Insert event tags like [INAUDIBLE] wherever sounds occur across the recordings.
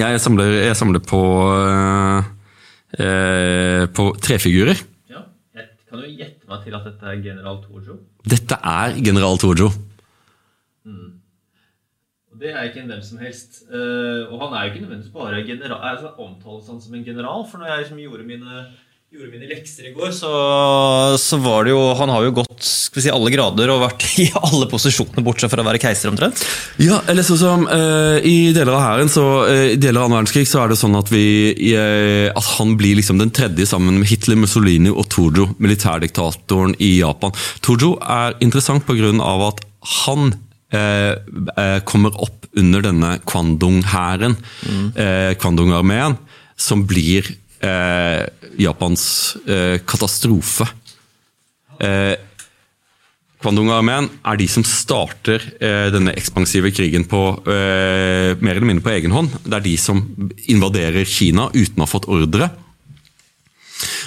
Jeg samler, jeg samler på eh, på trefigurer. Ja, jeg kan jo gjette meg til at dette er general Tojo. Dette er general Tojo. Og det er ikke en hvem som helst. Uh, og han er jo ikke nødvendigvis bare general. Altså, omtales han som en general? For når jeg liksom gjorde mine, gjorde mine lekser i går, så, så var det jo Han har jo gått skal vi si, alle grader og vært [LAUGHS] i alle posisjoner, bortsett fra å være keiser, omtrent. Ja, eller sånn som uh, I deler av hæren, så uh, i deler av annen verdenskrig, så er det sånn at vi uh, At han blir liksom den tredje sammen med Hitler, Mussolini og Tojo, militærdiktatoren i Japan. Tojo er interessant pga. at han eh, eh, kommer opp under denne Kwandong-hæren, eh, Kwandong-armeen, som blir eh, Japans eh, katastrofe. Eh, Kwandung-armeen er de som starter eh, denne ekspansive krigen på, eh, mer eller mindre på egen hånd. Det er de som invaderer Kina uten å ha fått ordre.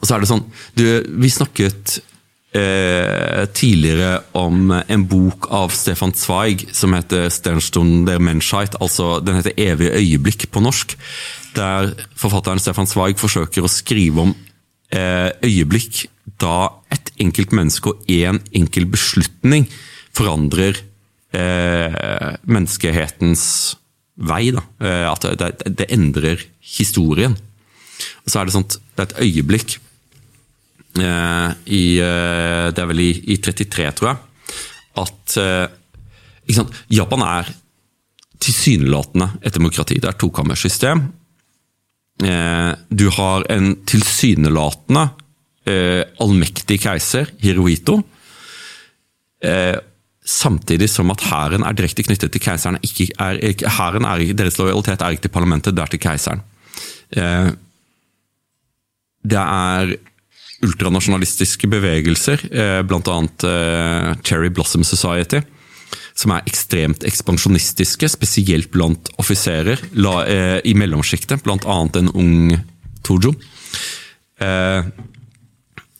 Og så er det sånn du, Vi snakket eh, tidligere om en bok av Stefan Zweig som heter 'Sternstund der Menschheit'. altså Den heter 'Evige øyeblikk' på norsk. Der forfatteren Stefan Zweig forsøker å skrive om eh, øyeblikk da et enkelt menneske og én enkel beslutning forandrer eh, menneskehetens vei. Da. Eh, at det, det endrer historien. Og så er det sånt, det er et øyeblikk i eh, Det er vel i, i 33, tror jeg, at eh? Japan er tilsynelatende et demokrati. Det er tokammersystem. Eh, du har en tilsynelatende eh, allmektig keiser, Hirohito. Eh, samtidig som at hæren er direkte knyttet til keiseren. Er, hæren er, deres lojalitet er ikke til parlamentet, det er til keiseren. Eh, det er ultranasjonalistiske bevegelser, eh, bl.a. Eh, Cherry Blossom Society, som er ekstremt ekspansjonistiske, spesielt blant offiserer eh, i mellomsjiktet, bl.a. en ung Tojo.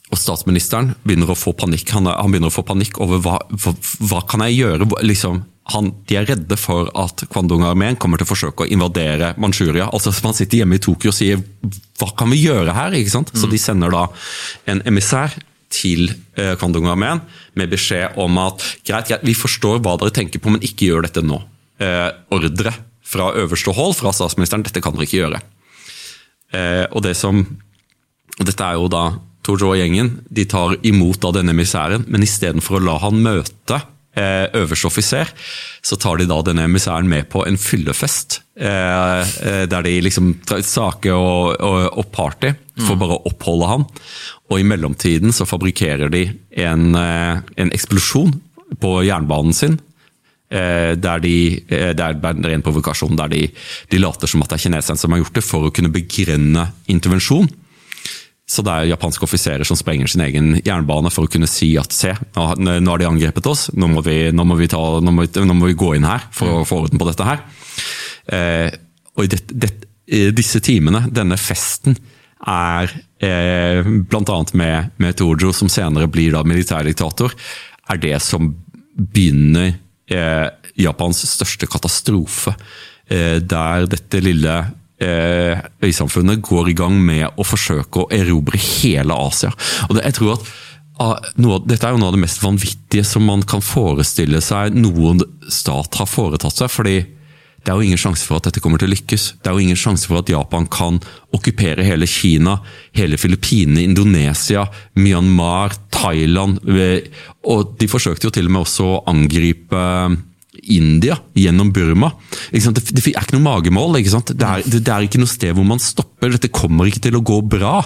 Og statsministeren begynner å få panikk. Han begynner å få panikk over hva, hva, hva kan jeg gjøre? Liksom, han, de er redde for at Kwandung-armeen kommer til å forsøke å invadere Manchuria. Altså Man sitter hjemme i Tokyo og sier hva kan vi gjøre her? ikke sant? Så de sender da en emissær til eh, Kwandong-armeen med beskjed om at greit, greit, vi forstår hva dere tenker på, men ikke gjør dette nå. Eh, ordre fra øverste hold fra statsministeren, dette kan dere ikke gjøre. Eh, og det som Dette er jo da Tojo og gjengen. De tar imot da denne emissæren, men istedenfor å la han møte øverste offiser, så tar de da denne emissæren med på en fyllefest. Eh, eh, der de liksom saker og, og, og party for bare å oppholde han. Og i mellomtiden så fabrikkerer de en, eh, en eksplosjon på jernbanen sin. Eh, der de, eh, det er en ren provokasjon der de, de later som at det er kineserne som har gjort det, for å kunne begrunne intervensjon. Så det er japanske offiserer som sprenger sin egen jernbane for å kunne si at se, nå, har de angrepet oss, nå må vi, nå må vi, ta, nå må vi, nå må vi gå inn her for å få orden på dette her. Eh, og i det, det, disse timene, denne festen, er eh, bl.a. Med, med Tojo, som senere blir da militærdiktator, er det som begynner eh, Japans største katastrofe. Eh, der dette lille øysamfunnet går i gang med å forsøke å erobre hele Asia. Og det, jeg tror at ah, noe, Dette er jo noe av det mest vanvittige som man kan forestille seg noen stat har foretatt seg. fordi det er jo ingen sjanse for at dette kommer til å lykkes. Det er jo ingen sjanse for at Japan kan okkupere hele Kina, hele Filippinene, Indonesia, Myanmar, Thailand. eh, Og de forsøkte jo til og med også å angripe India gjennom Burma. Det, det er ikke noe magemål. Ikke? Det, er, det, det er ikke noe sted hvor man stopper. Dette kommer ikke til å gå bra.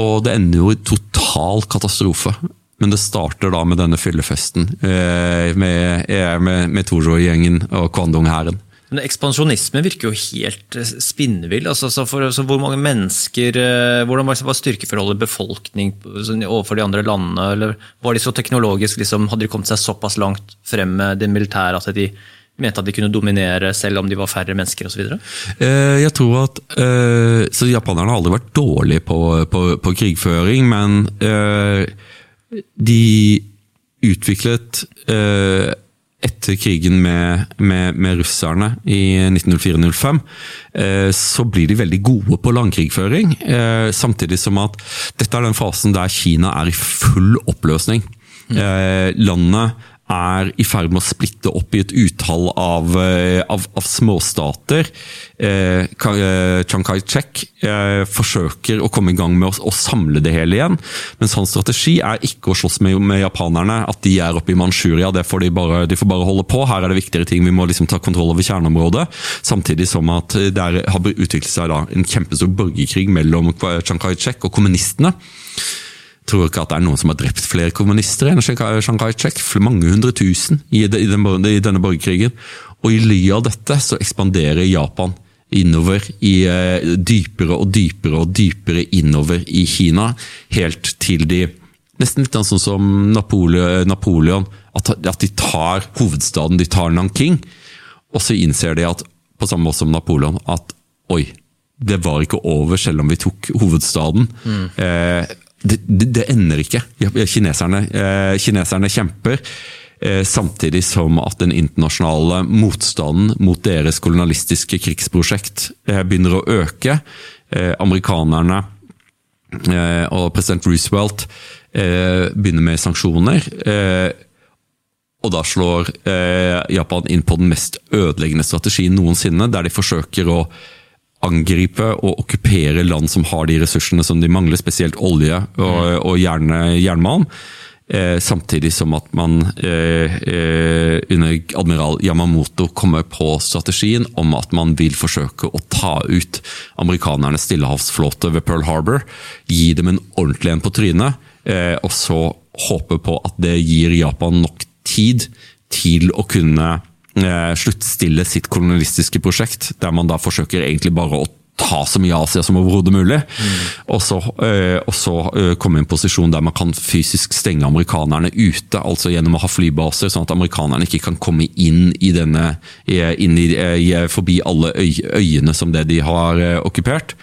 Og det ender jo i total katastrofe. Men det starter da med denne fyllefesten eh, med, eh, med, med Tojo-gjengen og Kwandong-hæren. Men ekspansjonisme virker jo helt eh, spinnvill. Altså, så for, så hvor mange mennesker eh, Hvordan var styrkeforholdet befolkning sånn, overfor de andre landene? Eller var de så teknologisk, liksom, Hadde de kommet seg såpass langt frem med det militære at de mente at de kunne dominere selv om de var færre mennesker osv.? Eh, jeg tror at eh, Så japanerne har aldri vært dårlige på, på, på krigføring, men eh, de utviklet eh, etter krigen med, med, med russerne i 1904-05, eh, så blir de veldig gode på landkrigføring. Eh, samtidig som at dette er den fasen der Kina er i full oppløsning. Mm. Landet er i ferd med å splitte opp i et utall av, eh, av, av småstater. Eh, eh, Chiang Kai-shek eh, forsøker å komme i gang med å, å, samle det hele igjen. Mens hans strategi er ikke å slåss med, med japanerne. At de er oppe i Manchuria, det får de, bare, de får bare holde på. Her er det viktigere ting. Vi må liksom ta kontroll over kjerneområdet. Samtidig som at det har utviklet seg da, en kjempestor borgerkrig mellom Chiang Kai-shek og kommunistene tror ikke at det er noen som har drept flere kommunister enn Chiang Kai-shek. Mange hundre tusen i, denne borgerkrigen. Og i ly av dette så ekspanderer Japan innover i eh, dypere og dypere og dypere innover i Kina. Helt til de Nesten litt sånn som Napoleon, Napoleon at, de tar hovedstaden, de tar Nanking. Og så innser de at, på samme måte som Napoleon, at oi, det var ikke over selv om vi tok hovedstaden. Mm. Eh, det, det, ender ikke. Kineserne, eh, kineserne kjemper. Eh, samtidig som at den internasjonale motstanden mot deres kolonialistiske krigsprosjekt eh, begynner å øke. Amerikanerne og president Roosevelt begynner med sanksjoner. og da slår Japan inn på den mest ødeleggende strategien noensinne, der de forsøker å angripe og okkupere land som har de ressursene som de mangler, spesielt olje og, mm. og gjerne jernmalm. Eh, samtidig som at man eh, eh, under admiral Yamamoto kommer på strategien om at man vil forsøke å ta ut amerikanernes stillehavsflåte ved Pearl Harbor. Gi dem en ordentlig en på trynet, eh, og så håpe på at det gir Japan nok tid til å kunne sluttstille sitt kolonialistiske prosjekt, der man da forsøker egentlig bare å ta så mye Asia som overhodet mulig. Mm. Og så, øh, så komme i en posisjon der man kan fysisk stenge amerikanerne ute. altså Gjennom å ha flybaser, sånn at amerikanerne ikke kan komme inn i denne, inn i, forbi alle øy, øyene som det de har okkupert.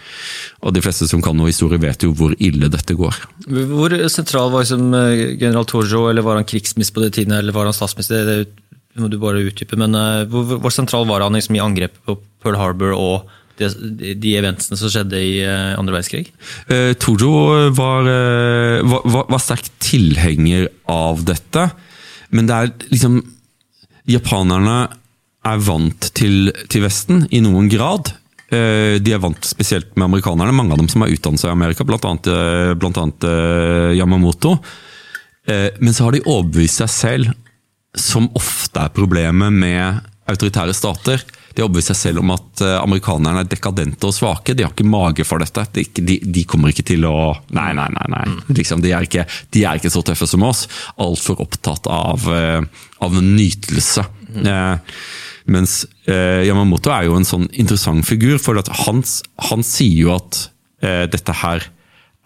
Og De fleste som kan noe historie, vet jo hvor ille dette går. Hvor sentral var liksom, general Torjo, eller var han krigsminister på det tiden, eller var han statsminister? Det må du bare utdype, men uh, hvor, hvor, sentral var han liksom, i angrepet på Pearl Harbor og de, de eventsene som skjedde i uh, andre verdenskrig? Uh, Tojo var, var, var, var sterk tilhenger av dette, men det er liksom Japanerne er vant til, til Vesten i noen grad. De er vant spesielt med amerikanerne, mange av dem som har utdannet seg i Amerika, bl.a. Yamamoto. Men så har de overbevist seg selv som ofte er problemet med autoritære stater. De overbeviser seg selv om at eh, amerikanerne er dekadente og svake. De har ikke mage for dette. De, de, de kommer ikke til å Nei, nei, nei. nei. Mm. Liksom, de, er ikke, de, er ikke, så tøffe som oss. Altfor opptatt av, eh, av nytelse. Mm. Eh, mens eh, Yamamoto er jo en sånn interessant figur, for han, han sier jo at eh, dette her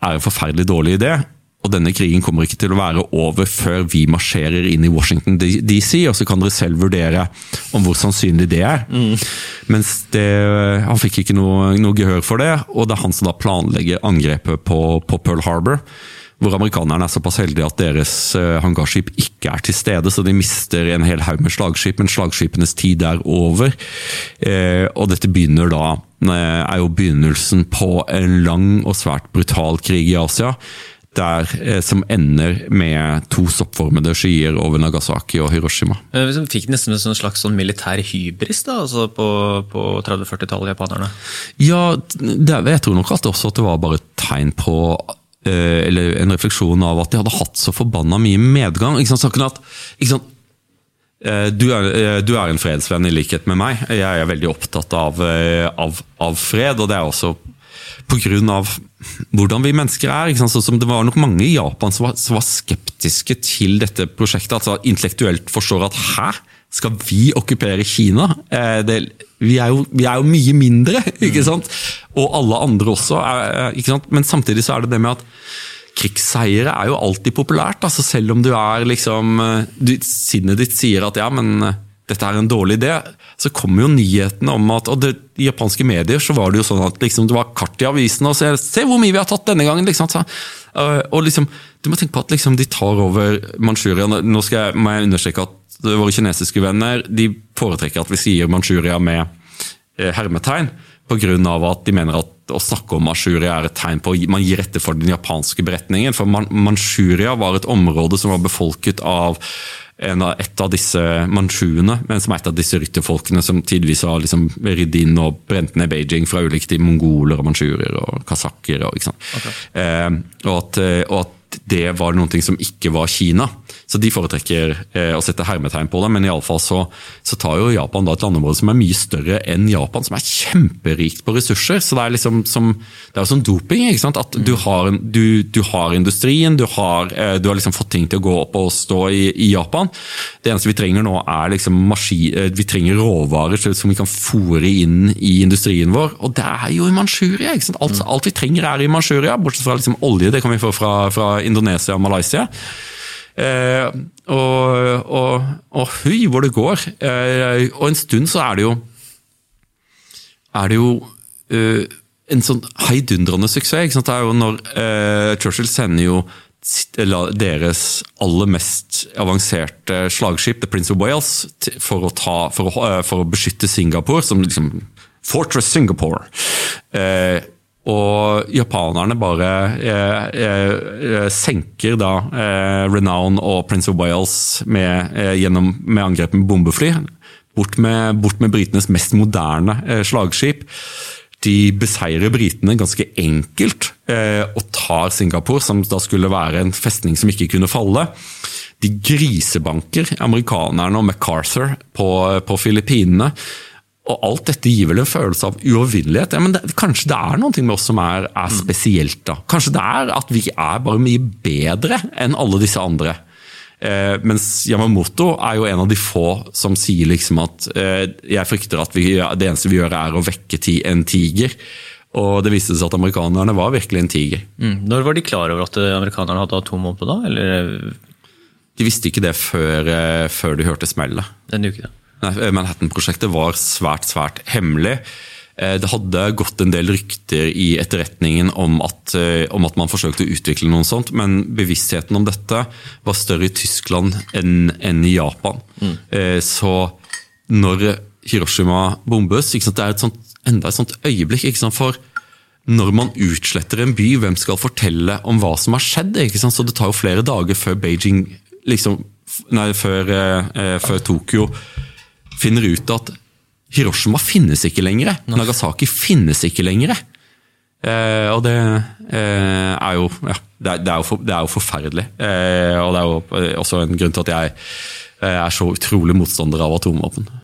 er en forferdelig dårlig idé. Og denne krigen kommer ikke til å være over før vi marsjerer inn i Washington DC, og så kan dere selv vurdere om hvor sannsynlig det er. Mm. Mens det, han fikk ikke noe, noe, gehør for det, og det er han som da planlegger angrepet på, på Pearl Harbor. Hvor amerikanerne er såpass heldige at deres uh, hangarskip ikke er til stede, så de mister en hel haug med slagskip, men slagskipenes tid er over. Eh, og dette begynner da, uh, er jo begynnelsen på en lang og svært brutal krig i Asia der, eh, som ender med to soppformede skyer over Nagasaki og Hiroshima. Eh, vi fikk nesten en slags sånn militær hybris da, altså på, på 30-40-tallet, japanerne? Ja, det, jeg tror nok at også at det var bare et tegn på eh, eller en refleksjon av at de hadde hatt så forbanna mye medgang. Ikke sant? Sånn at, ikke sant? Du er, du er, en fredsvenn i likhet med meg. Jeg er veldig opptatt av, av, av fred, og det er også pga. hvordan vi mennesker er. Så det var nok mange i Japan som var, som var, skeptiske til dette prosjektet. altså Intellektuelt forstår at hæ? Skal vi okkupere Kina? Eh, det, vi, er jo, vi, er jo, mye mindre, [LAUGHS] ikke sant? Og alle andre også. ikke sant? Men samtidig så er det det med at krigsseiere er jo alltid populært. altså Selv om du er liksom eh, du, Sinnet ditt sier at ja, men eh, dette er en dårlig idé, så kommer jo nyhetene om at og det, I japanske medier så var det jo sånn at liksom, det var kart i avisen og se, se hvor mye vi har tatt denne gangen! Liksom, så, uh, og liksom, Du må tenke på at liksom, de tar over Manchuria. Nå skal jeg, må jeg understreke at våre kinesiske venner de foretrekker at vi sier Manchuria med eh, hermetegn, pga. at de mener at å snakke om Manchuria er et tegn på man gir etter for den japanske beretningen. For Manchuria var et område som var befolket av av, et av disse manchuene, men som er et av disse rytterfolkene som tidvis har liksom ridd inn og brent ned Beijing fra ulike til Mongoler og manchurer og kasakker. Og, okay. eh, og, at, og at det var noe som ikke var Kina. Så de foretrekker eh, å sette hermetegn på det, men iallfall så, så tar jo Japan da et landområde som er mye større enn Japan, som er kjemperikt på ressurser. Så det er liksom som, det er som doping. ikke sant? At du har, du, du har industrien, du har, eh, du har, liksom fått ting til å gå opp og stå i, i Japan. Det eneste vi trenger nå er liksom maskin, eh, vi trenger råvarer som vi kan fòre inn i industrien vår, og det er jo i Manchuria. ikke sant? Alt, alt vi trenger er i Manchuria, bortsett fra liksom olje, det kan vi få fra, fra Indonesia og Malaysia. Eh, og, og, og høy hvor det går. Eh, og en stund så er det jo er det jo eh, en sånn heidundrende suksess. Det er jo når eh, Churchill sender jo deres aller mest avanserte slagskip, The Prince of Wales, for å, ta, for å, for å beskytte Singapore, som liksom Fortress Singapore. Eh, og japanerne bare eh, eh, senker da eh, Renown og Prince of Wales med, eh, gjennom, med angrep med bombefly. Bort med, bort med britenes mest moderne eh, slagskip. De beseirer britene ganske enkelt eh, og tar Singapore, som da skulle være en festning som ikke kunne falle. De grisebanker amerikanerne og MacArthur på, på Filippinene. Og alt dette gir vel en følelse av uovervinnelighet. Ja, men det, kanskje det er noe med oss som er, er, spesielt, da. Kanskje det er at vi er bare mye bedre enn alle disse andre. Eh, mens Yamamoto er jo en av de få som sier liksom at eh, jeg frykter at vi, det eneste vi gjør er å vekke en tiger. Og det viste seg at amerikanerne var virkelig en tiger. Mm. Når var de klar over at eh, amerikanerne hadde atombombe da? Eller? De visste ikke det før, eh, før de hørte smellet. Denne uke, da. Manhattan-prosjektet var svært, svært hemmelig. Eh, det hadde gått en del rykter i etterretningen om at, eh, om at, man forsøkte å utvikle noe sånt, men bevisstheten om dette var større i Tyskland enn, enn i Japan. Mm. Så når Hiroshima bombes, det er et sånt, enda et sånt øyeblikk. For når man utsletter en by, hvem skal fortelle om hva som har skjedd? Så det tar jo flere dager før Beijing liksom, Nei, før, eh, før Tokyo finner ut at Hiroshima finnes ikke lenger. Nagasaki finnes ikke lenger. Eh, og det eh, er jo ja, det, er, det, er jo for, det, er jo forferdelig. Eh, og det er jo også en grunn til at jeg eh, er så utrolig motstander av atomvåpen.